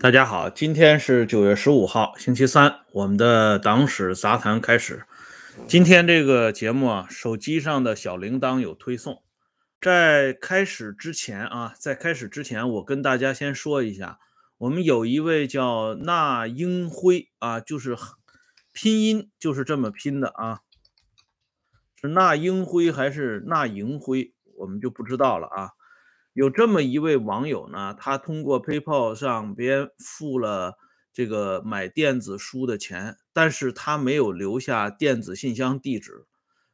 大家好，今天是九月十五号，星期三，我们的党史杂谈开始。今天这个节目啊，手机上的小铃铛有推送。在开始之前啊，在开始之前，我跟大家先说一下，我们有一位叫那英辉啊，就是拼音就是这么拼的啊，是那英辉还是那银辉，我们就不知道了啊。有这么一位网友呢，他通过 PayPal 上边付了这个买电子书的钱，但是他没有留下电子信箱地址。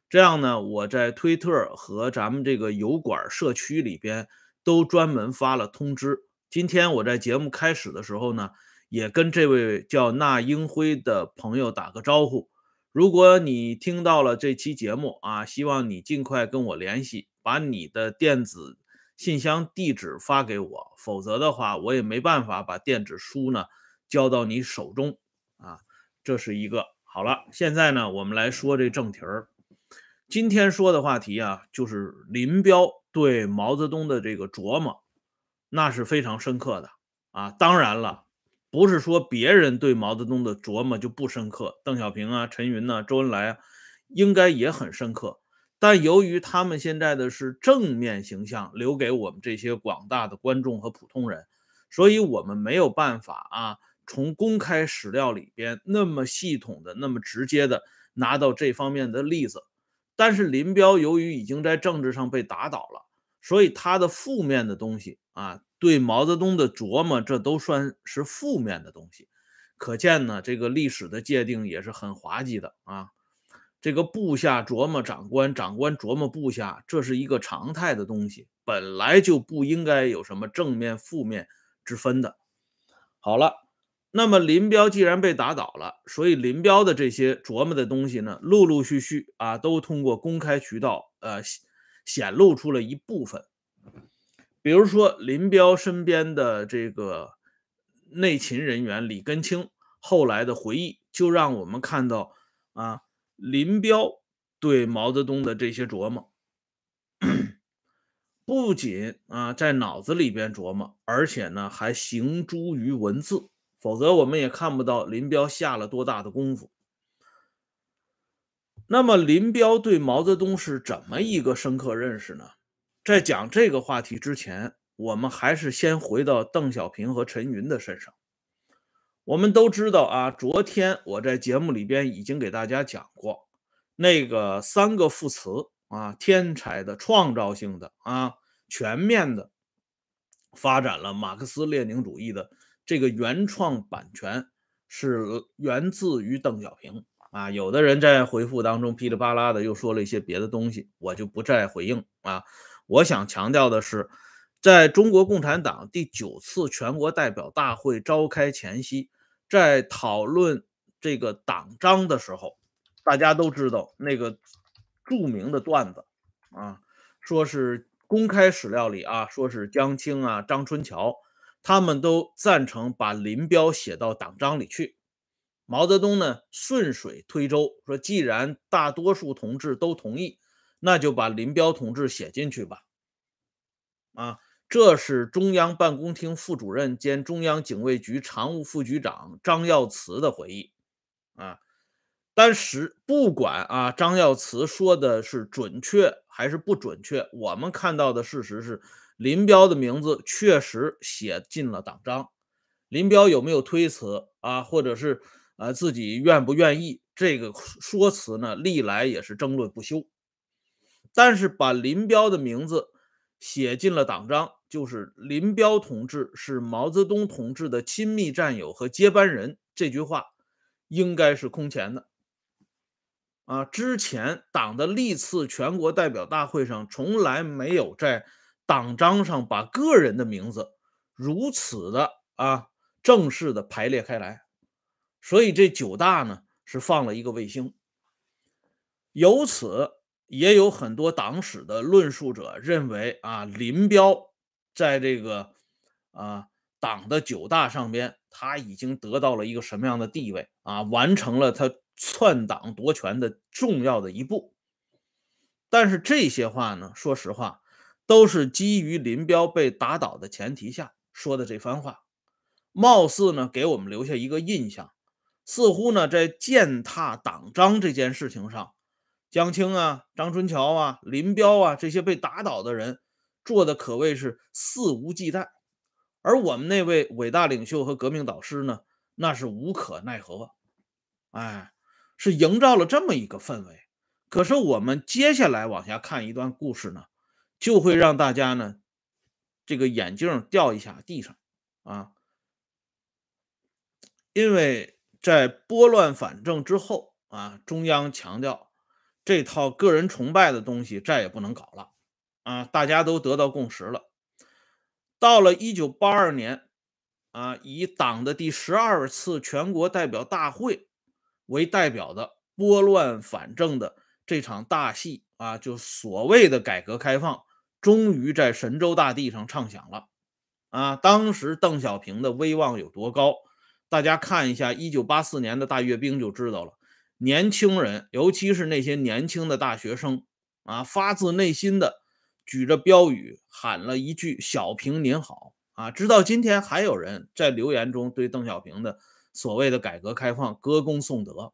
这样呢，我在推特和咱们这个油管社区里边都专门发了通知。今天我在节目开始的时候呢，也跟这位叫那英辉的朋友打个招呼。如果你听到了这期节目啊，希望你尽快跟我联系，把你的电子。信箱地址发给我，否则的话，我也没办法把电子书呢交到你手中啊。这是一个好了。现在呢，我们来说这正题儿。今天说的话题啊，就是林彪对毛泽东的这个琢磨，那是非常深刻的啊。当然了，不是说别人对毛泽东的琢磨就不深刻，邓小平啊、陈云呐、周恩来啊，应该也很深刻。但由于他们现在的是正面形象留给我们这些广大的观众和普通人，所以我们没有办法啊，从公开史料里边那么系统的、那么直接的拿到这方面的例子。但是林彪由于已经在政治上被打倒了，所以他的负面的东西啊，对毛泽东的琢磨，这都算是负面的东西。可见呢，这个历史的界定也是很滑稽的啊。这个部下琢磨长官，长官琢磨部下，这是一个常态的东西，本来就不应该有什么正面负面之分的。好了，那么林彪既然被打倒了，所以林彪的这些琢磨的东西呢，陆陆续续啊，都通过公开渠道呃显露出了一部分。比如说林彪身边的这个内勤人员李根清后来的回忆，就让我们看到啊。林彪对毛泽东的这些琢磨，不仅啊在脑子里边琢磨，而且呢还行诸于文字，否则我们也看不到林彪下了多大的功夫。那么林彪对毛泽东是怎么一个深刻认识呢？在讲这个话题之前，我们还是先回到邓小平和陈云的身上。我们都知道啊，昨天我在节目里边已经给大家讲过，那个三个副词啊，天才的、创造性的啊，全面的发展了马克思列宁主义的这个原创版权是源自于邓小平啊。有的人在回复当中噼里啪啦的又说了一些别的东西，我就不再回应啊。我想强调的是，在中国共产党第九次全国代表大会召开前夕。在讨论这个党章的时候，大家都知道那个著名的段子啊，说是公开史料里啊，说是江青啊、张春桥他们都赞成把林彪写到党章里去。毛泽东呢顺水推舟，说既然大多数同志都同意，那就把林彪同志写进去吧。啊。这是中央办公厅副主任兼中央警卫局常务副局长张耀祠的回忆啊。但是不管啊，张耀祠说的是准确还是不准确，我们看到的事实是，林彪的名字确实写进了党章。林彪有没有推辞啊，或者是呃自己愿不愿意？这个说辞呢，历来也是争论不休。但是把林彪的名字。写进了党章，就是林彪同志是毛泽东同志的亲密战友和接班人。这句话应该是空前的啊！之前党的历次全国代表大会上，从来没有在党章上把个人的名字如此的啊正式的排列开来。所以这九大呢是放了一个卫星，由此。也有很多党史的论述者认为啊，林彪在这个啊党的九大上边，他已经得到了一个什么样的地位啊，完成了他篡党夺权的重要的一步。但是这些话呢，说实话，都是基于林彪被打倒的前提下说的这番话。貌似呢给我们留下一个印象，似乎呢在践踏党章这件事情上，江青啊、张春桥啊、林彪啊这些被打倒的人做的可谓是肆无忌惮，而我们那位伟大领袖和革命导师呢，那是无可奈何，哎，是营造了这么一个氛围。可是我们接下来往下看一段故事呢，就会让大家呢这个眼镜掉一下地上啊。因为在拨乱反正之后啊，中央强调这套个人崇拜的东西再也不能搞了啊，大家都得到共识了。到了一九八二年啊，以党的第十二次全国代表大会为代表的拨乱反正的这场大戏啊，就所谓的改革开放，终于在神州大地上唱响了啊！当时邓小平的威望有多高？大家看一下一九八四年的大阅兵就知道了。年轻人，尤其是那些年轻的大学生啊，发自内心的举着标语喊了一句“小平您好”啊！直到今天，还有人在留言中对邓小平的所谓的改革开放歌功颂德。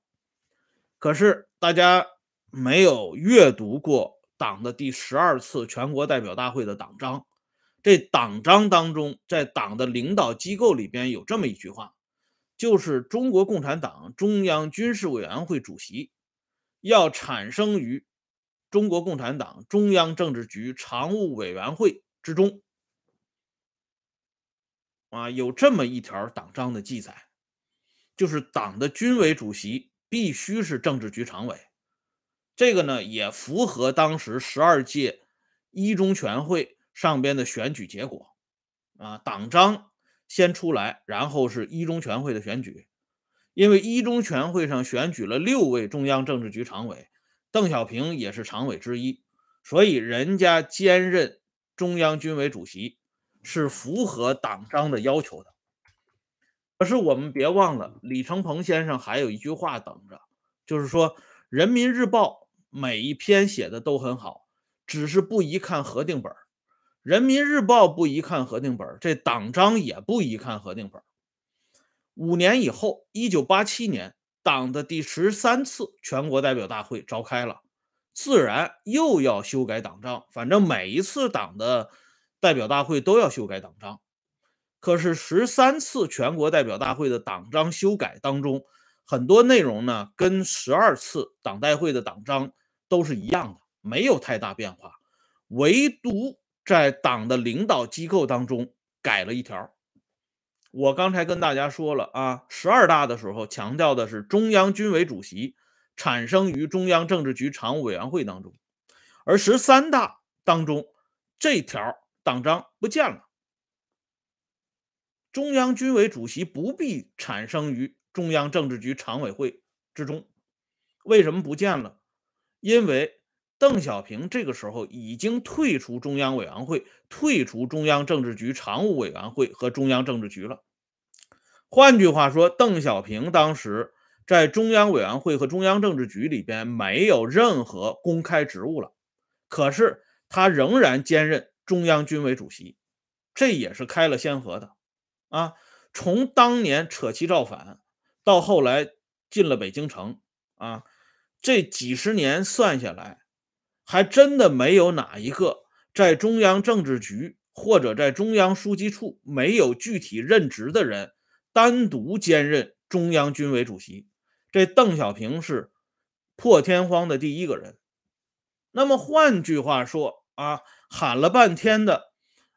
可是大家没有阅读过党的第十二次全国代表大会的党章，这党章当中，在党的领导机构里边有这么一句话。就是中国共产党中央军事委员会主席要产生于中国共产党中央政治局常务委员会之中啊，有这么一条党章的记载，就是党的军委主席必须是政治局常委。这个呢，也符合当时十二届一中全会上边的选举结果啊，党章。先出来，然后是一中全会的选举，因为一中全会上选举了六位中央政治局常委，邓小平也是常委之一，所以人家兼任中央军委主席是符合党章的要求的。可是我们别忘了，李承鹏先生还有一句话等着，就是说《人民日报》每一篇写的都很好，只是不宜看核定本。人民日报不宜看核定本，这党章也不宜看核定本。五年以后，一九八七年，党的第十三次全国代表大会召开了，自然又要修改党章。反正每一次党的代表大会都要修改党章。可是十三次全国代表大会的党章修改当中，很多内容呢，跟十二次党代会的党章都是一样的，没有太大变化，唯独。在党的领导机构当中改了一条，我刚才跟大家说了啊，十二大的时候强调的是中央军委主席产生于中央政治局常务委员会当中，而十三大当中这条党章不见了，中央军委主席不必产生于中央政治局常委会之中，为什么不见了？因为。邓小平这个时候已经退出中央委员会、退出中央政治局常务委员会和中央政治局了。换句话说，邓小平当时在中央委员会和中央政治局里边没有任何公开职务了，可是他仍然兼任中央军委主席，这也是开了先河的啊！从当年扯旗造反到后来进了北京城啊，这几十年算下来。还真的没有哪一个在中央政治局或者在中央书记处没有具体任职的人单独兼任中央军委主席。这邓小平是破天荒的第一个人。那么换句话说啊，喊了半天的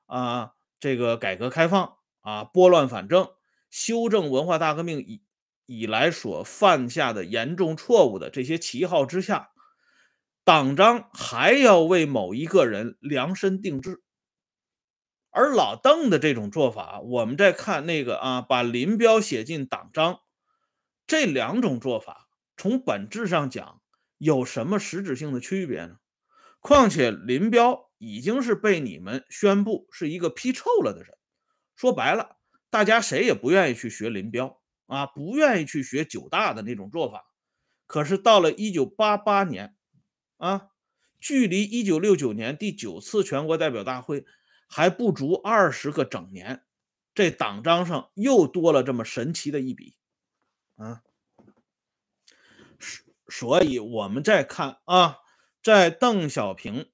啊，这个改革开放啊，拨乱反正，修正文化大革命以以来所犯下的严重错误的这些旗号之下。党章还要为某一个人量身定制，而老邓的这种做法，我们再看那个啊，把林彪写进党章，这两种做法从本质上讲有什么实质性的区别呢？况且林彪已经是被你们宣布是一个批臭了的人，说白了，大家谁也不愿意去学林彪啊，不愿意去学九大的那种做法。可是到了一九八八年。啊，距离一九六九年第九次全国代表大会还不足二十个整年，这党章上又多了这么神奇的一笔啊。所以我们再看啊，在邓小平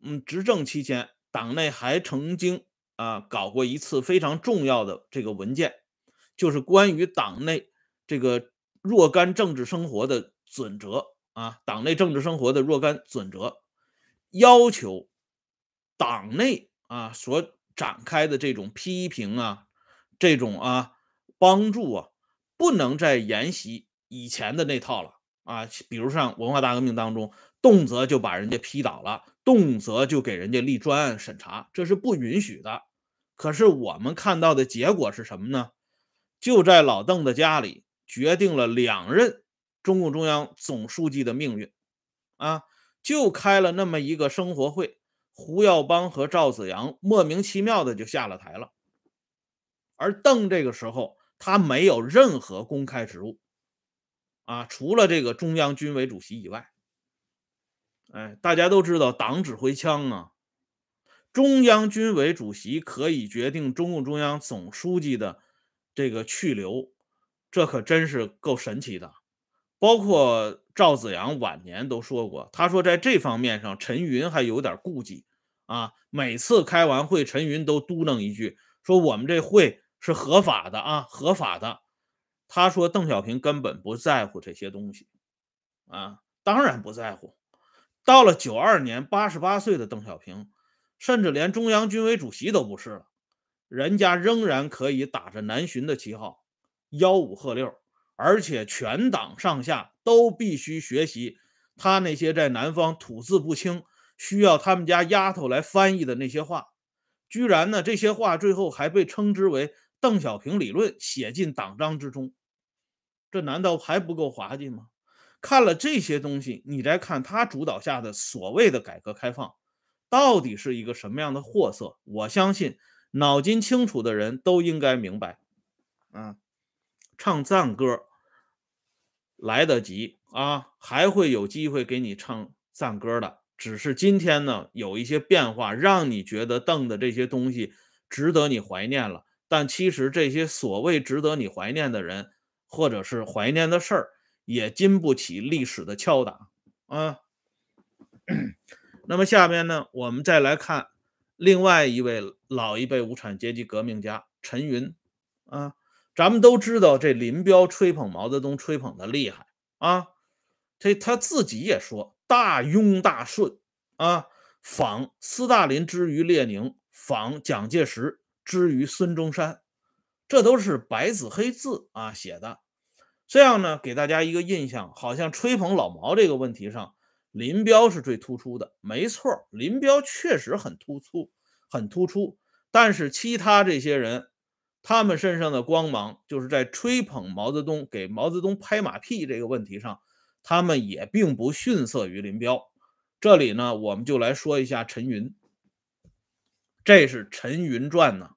嗯执政期间，党内还曾经啊搞过一次非常重要的这个文件，就是关于党内这个若干政治生活的准则啊，党内政治生活的若干准则，要求党内啊所展开的这种批评啊，这种啊帮助啊，不能再沿袭以前的那套了。啊，比如像文化大革命当中，动辄就把人家批倒了，动辄就给人家立专案审查，这是不允许的。可是我们看到的结果是什么呢？就在老邓的家里，决定了两任中共中央总书记的命运。啊，就开了那么一个生活会，胡耀邦和赵紫阳莫名其妙的就下了台了。而邓这个时候，他没有任何公开职务。啊，除了这个中央军委主席以外，哎，大家都知道党指挥枪啊，中央军委主席可以决定中共中央总书记的这个去留，这可真是够神奇的。包括赵紫阳晚年都说过，他说在这方面上，陈云还有点顾忌啊。每次开完会，陈云都嘟囔一句，说我们这会是合法的啊，合法的。他说：“邓小平根本不在乎这些东西，啊，当然不在乎。到了九二年，八十八岁的邓小平，甚至连中央军委主席都不是了，人家仍然可以打着南巡的旗号，吆五喝六，而且全党上下都必须学习他那些在南方吐字不清、需要他们家丫头来翻译的那些话。居然呢，这些话最后还被称之为。”邓小平理论写进党章之中，这难道还不够滑稽吗？看了这些东西，你再看他主导下的所谓的改革开放，到底是一个什么样的货色？我相信脑筋清楚的人都应该明白。啊，唱赞歌来得及啊，还会有机会给你唱赞歌的。只是今天呢，有一些变化，让你觉得邓的这些东西值得你怀念了。但其实这些所谓值得你怀念的人，或者是怀念的事儿，也经不起历史的敲打啊。那么下面呢，我们再来看另外一位老一辈无产阶级革命家陈云啊。咱们都知道这林彪吹捧毛泽东吹捧的厉害啊，这他自己也说大庸大顺啊，仿斯大林之于列宁，仿蒋介石。之于孙中山，这都是白纸黑字啊写的，这样呢，给大家一个印象，好像吹捧老毛这个问题上，林彪是最突出的。没错，林彪确实很突出，很突出。但是其他这些人，他们身上的光芒，就是在吹捧毛泽东、给毛泽东拍马屁这个问题上，他们也并不逊色于林彪。这里呢，我们就来说一下陈云，这是陈云传呢。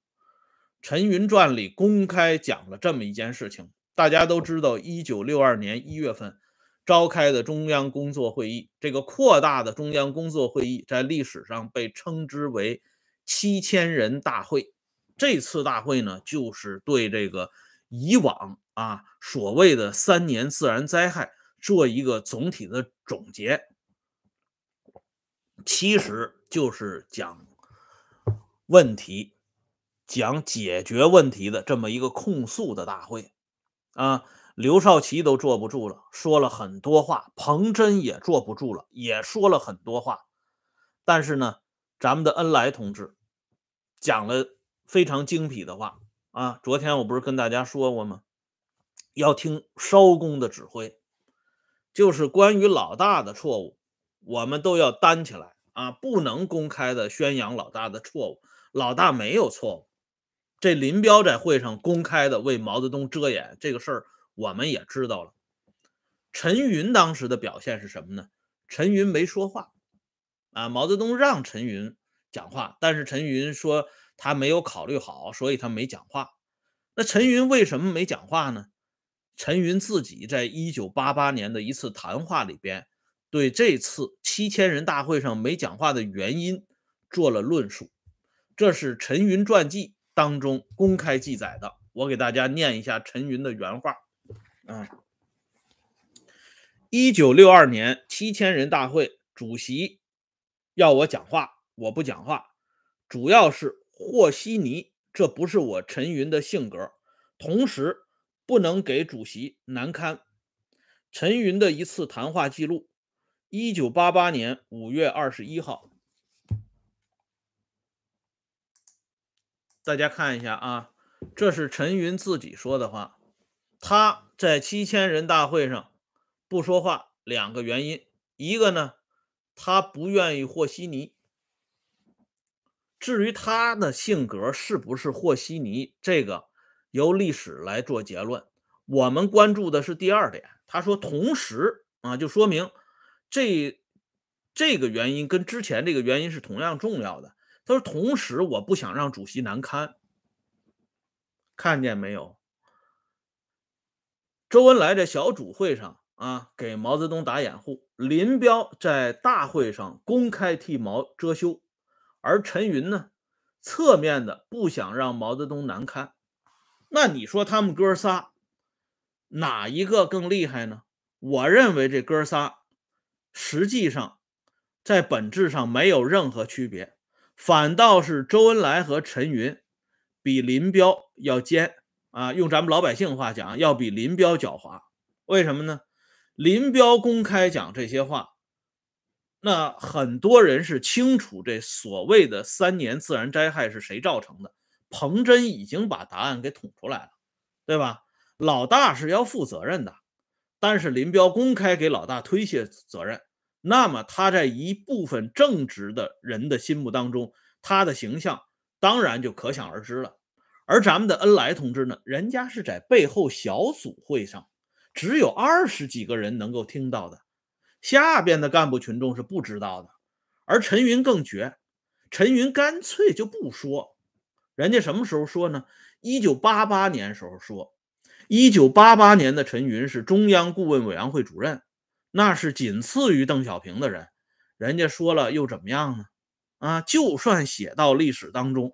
陈云传里公开讲了这么一件事情，大家都知道，一九六二年一月份召开的中央工作会议，这个扩大的中央工作会议在历史上被称之为七千人大会。这次大会呢，就是对这个以往啊所谓的三年自然灾害做一个总体的总结，其实就是讲问题。讲解决问题的这么一个控诉的大会，啊，刘少奇都坐不住了，说了很多话，彭真也坐不住了，也说了很多话。但是呢，咱们的恩来同志讲了非常精辟的话啊。昨天我不是跟大家说过吗？要听烧公的指挥，就是关于老大的错误，我们都要担起来啊，不能公开的宣扬老大的错误，老大没有错误。这林彪在会上公开的为毛泽东遮掩这个事儿，我们也知道了。陈云当时的表现是什么呢？陈云没说话，啊，毛泽东让陈云讲话，但是陈云说他没有考虑好，所以他没讲话。那陈云为什么没讲话呢？陈云自己在一九八八年的一次谈话里边，对这次七千人大会上没讲话的原因做了论述，这是陈云传记。当中公开记载的。我给大家念一下陈云的原话。啊，一九六二年七千人大会主席要我讲话，我不讲话，主要是和稀泥，这不是我陈云的性格。同时，不能给主席难堪。陈云的一次谈话记录：一九八八年五月二十一号。大家看一下啊，这是陈云自己说的话。他在七千人大会上不说话，两个原因：一个呢，他不愿意和稀泥。至于他的性格是不是和稀泥，这个由历史来做结论。我们关注的是第二点。他说，同时啊，就说明这这个原因跟之前这个原因是同样重要的。他说：“同时，我不想让主席难堪。看见没有？周恩来在小组会上啊，给毛泽东打掩护；林彪在大会上公开替毛遮羞，而陈云呢，侧面的不想让毛泽东难堪。那你说他们哥仨哪一个更厉害呢？我认为这哥仨实际上在本质上没有任何区别。”反倒是周恩来和陈云比林彪要奸啊！用咱们老百姓话讲，要比林彪狡猾。为什么呢？林彪公开讲这些话，那很多人是清楚这所谓的三年自然灾害是谁造成的。彭真已经把答案给捅出来了，对吧？老大是要负责任的，但是林彪公开给老大推卸责任。那么他在一部分正直的人的心目当中，他的形象当然就可想而知了。而咱们的恩来同志呢，人家是在背后小组会上，只有二十几个人能够听到的，下边的干部群众是不知道的。而陈云更绝，陈云干脆就不说。人家什么时候说呢？一九八八年时候说，一九八八年的陈云是中央顾问委员会主任。那是仅次于邓小平的人，人家说了又怎么样呢？啊，就算写到历史当中，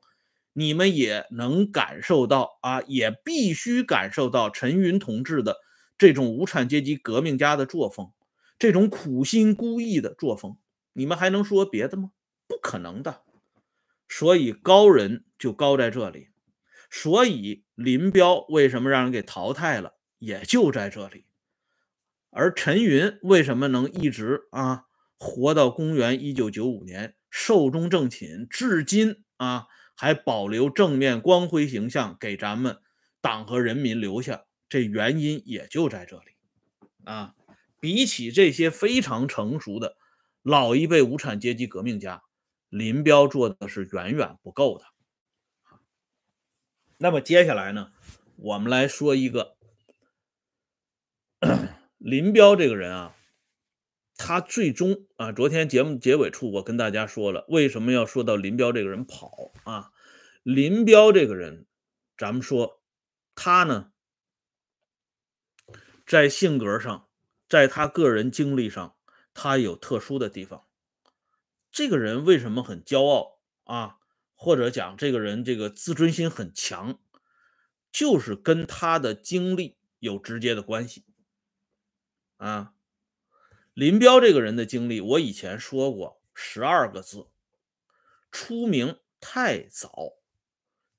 你们也能感受到啊，也必须感受到陈云同志的这种无产阶级革命家的作风，这种苦心孤诣的作风。你们还能说别的吗？不可能的。所以高人就高在这里，所以林彪为什么让人给淘汰了，也就在这里。而陈云为什么能一直啊活到公元一九九五年寿终正寝，至今啊还保留正面光辉形象给咱们党和人民留下？这原因也就在这里啊！比起这些非常成熟的老一辈无产阶级革命家，林彪做的是远远不够的。那么接下来呢，我们来说一个。林彪这个人啊，他最终啊，昨天节目结尾处我跟大家说了，为什么要说到林彪这个人跑啊？林彪这个人，咱们说他呢，在性格上，在他个人经历上，他有特殊的地方。这个人为什么很骄傲啊？或者讲这个人这个自尊心很强，就是跟他的经历有直接的关系。啊，林彪这个人的经历，我以前说过十二个字：出名太早，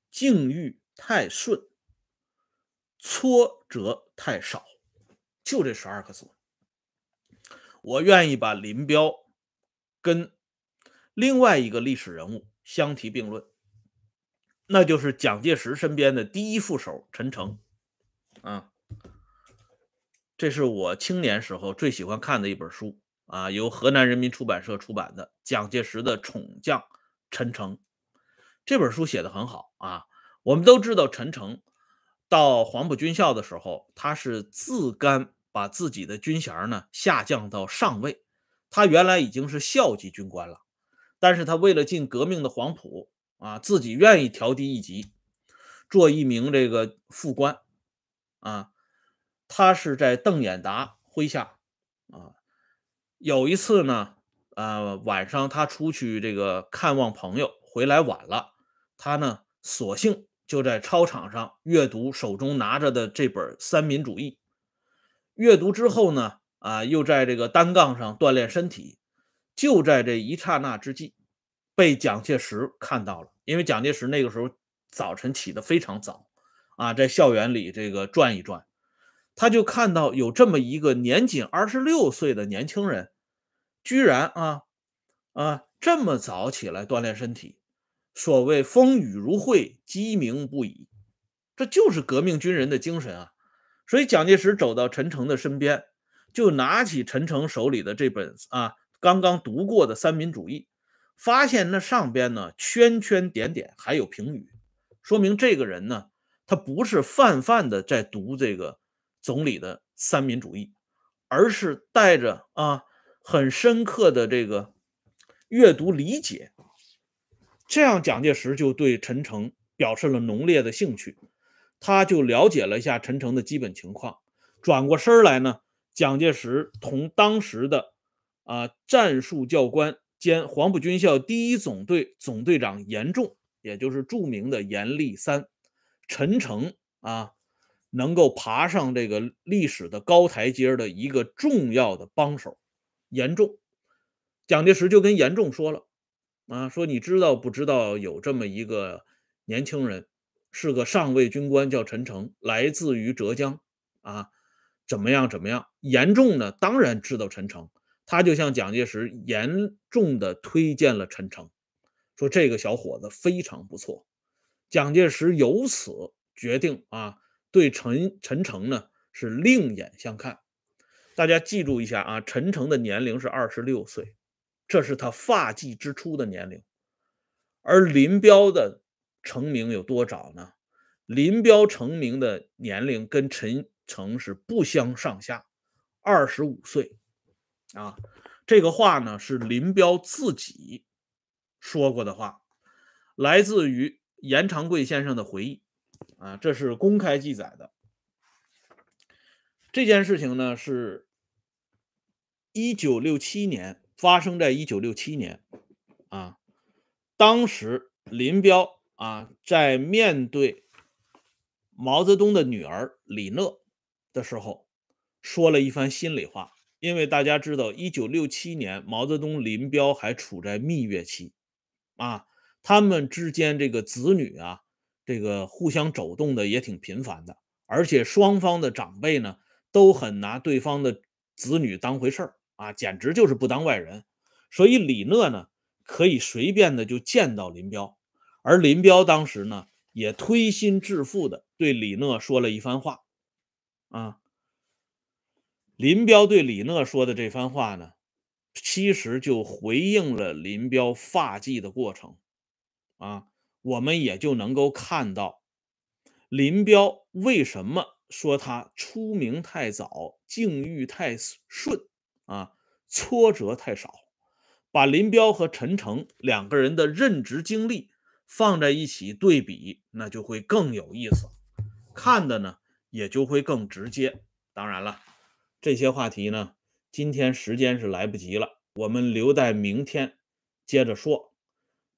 境遇太顺，挫折太少，就这十二个字。我愿意把林彪跟另外一个历史人物相提并论，那就是蒋介石身边的第一副手陈诚。啊。这是我青年时候最喜欢看的一本书啊，由河南人民出版社出版的《蒋介石的宠将陈诚》这本书写的很好啊。我们都知道，陈诚到黄埔军校的时候，他是自甘把自己的军衔呢下降到上尉。他原来已经是校级军官了，但是他为了进革命的黄埔啊，自己愿意调低一级，做一名这个副官啊。他是在邓演达麾下啊，有一次呢，呃，晚上他出去这个看望朋友，回来晚了，他呢索性就在操场上阅读手中拿着的这本《三民主义》。阅读之后呢，啊，又在这个单杠上锻炼身体。就在这一刹那之际，被蒋介石看到了。因为蒋介石那个时候早晨起得非常早，啊，在校园里这个转一转，他就看到有这么一个年仅二十六岁的年轻人，居然啊啊这么早起来锻炼身体。所谓风雨如晦，鸡鸣不已，这就是革命军人的精神啊！所以蒋介石走到陈诚的身边，就拿起陈诚手里的这本啊。刚刚读过的《三民主义》，发现那上边呢圈圈点点还有评语，说明这个人呢，他不是泛泛的在读这个总理的《三民主义》，而是带着啊很深刻的这个阅读理解。这样，蒋介石就对陈诚表示了浓烈的兴趣，他就了解了一下陈诚的基本情况。转过身来呢，蒋介石同当时的。啊，战术教官兼黄埔军校第一总队总队长严仲，也就是著名的严立三，陈诚啊，能够爬上这个历史的高台阶的一个重要的帮手，严仲，蒋介石就跟严仲说了，啊，说你知道不知道有这么一个年轻人，是个上尉军官，叫陈诚，来自于浙江，啊，怎么样怎么样？严重呢，当然知道陈诚。他就向蒋介石严重的推荐了陈诚，说这个小伙子非常不错。蒋介石由此决定啊，对陈陈诚呢是另眼相看。大家记住一下啊，陈诚的年龄是二十六岁，这是他发迹之初的年龄。而林彪的成名有多早呢？林彪成名的年龄跟陈诚是不相上下，二十五岁。啊，这个话呢是林彪自己说过的话，来自于严长贵先生的回忆。啊，这是公开记载的。这件事情呢是一九六七年发生在一九六七年。啊，当时林彪啊在面对毛泽东的女儿李讷的时候，说了一番心里话。因为大家知道，一九六七年毛泽东、林彪还处在蜜月期，啊，他们之间这个子女啊，这个互相走动的也挺频繁的，而且双方的长辈呢都很拿对方的子女当回事儿啊，简直就是不当外人。所以李讷呢可以随便的就见到林彪，而林彪当时呢也推心置腹的对李讷说了一番话，啊。林彪对李讷说的这番话呢，其实就回应了林彪发迹的过程啊，我们也就能够看到林彪为什么说他出名太早，境遇太顺啊，挫折太少。把林彪和陈诚两个人的任职经历放在一起对比，那就会更有意思，看的呢也就会更直接。当然了。这些话题呢，今天时间是来不及了，我们留待明天接着说。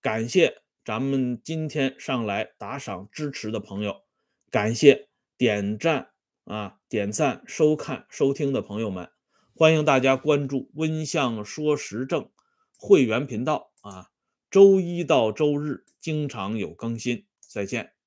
感谢咱们今天上来打赏支持的朋友，感谢点赞啊、点赞、收看、收听的朋友们，欢迎大家关注“温相说时政”会员频道啊，周一到周日经常有更新。再见。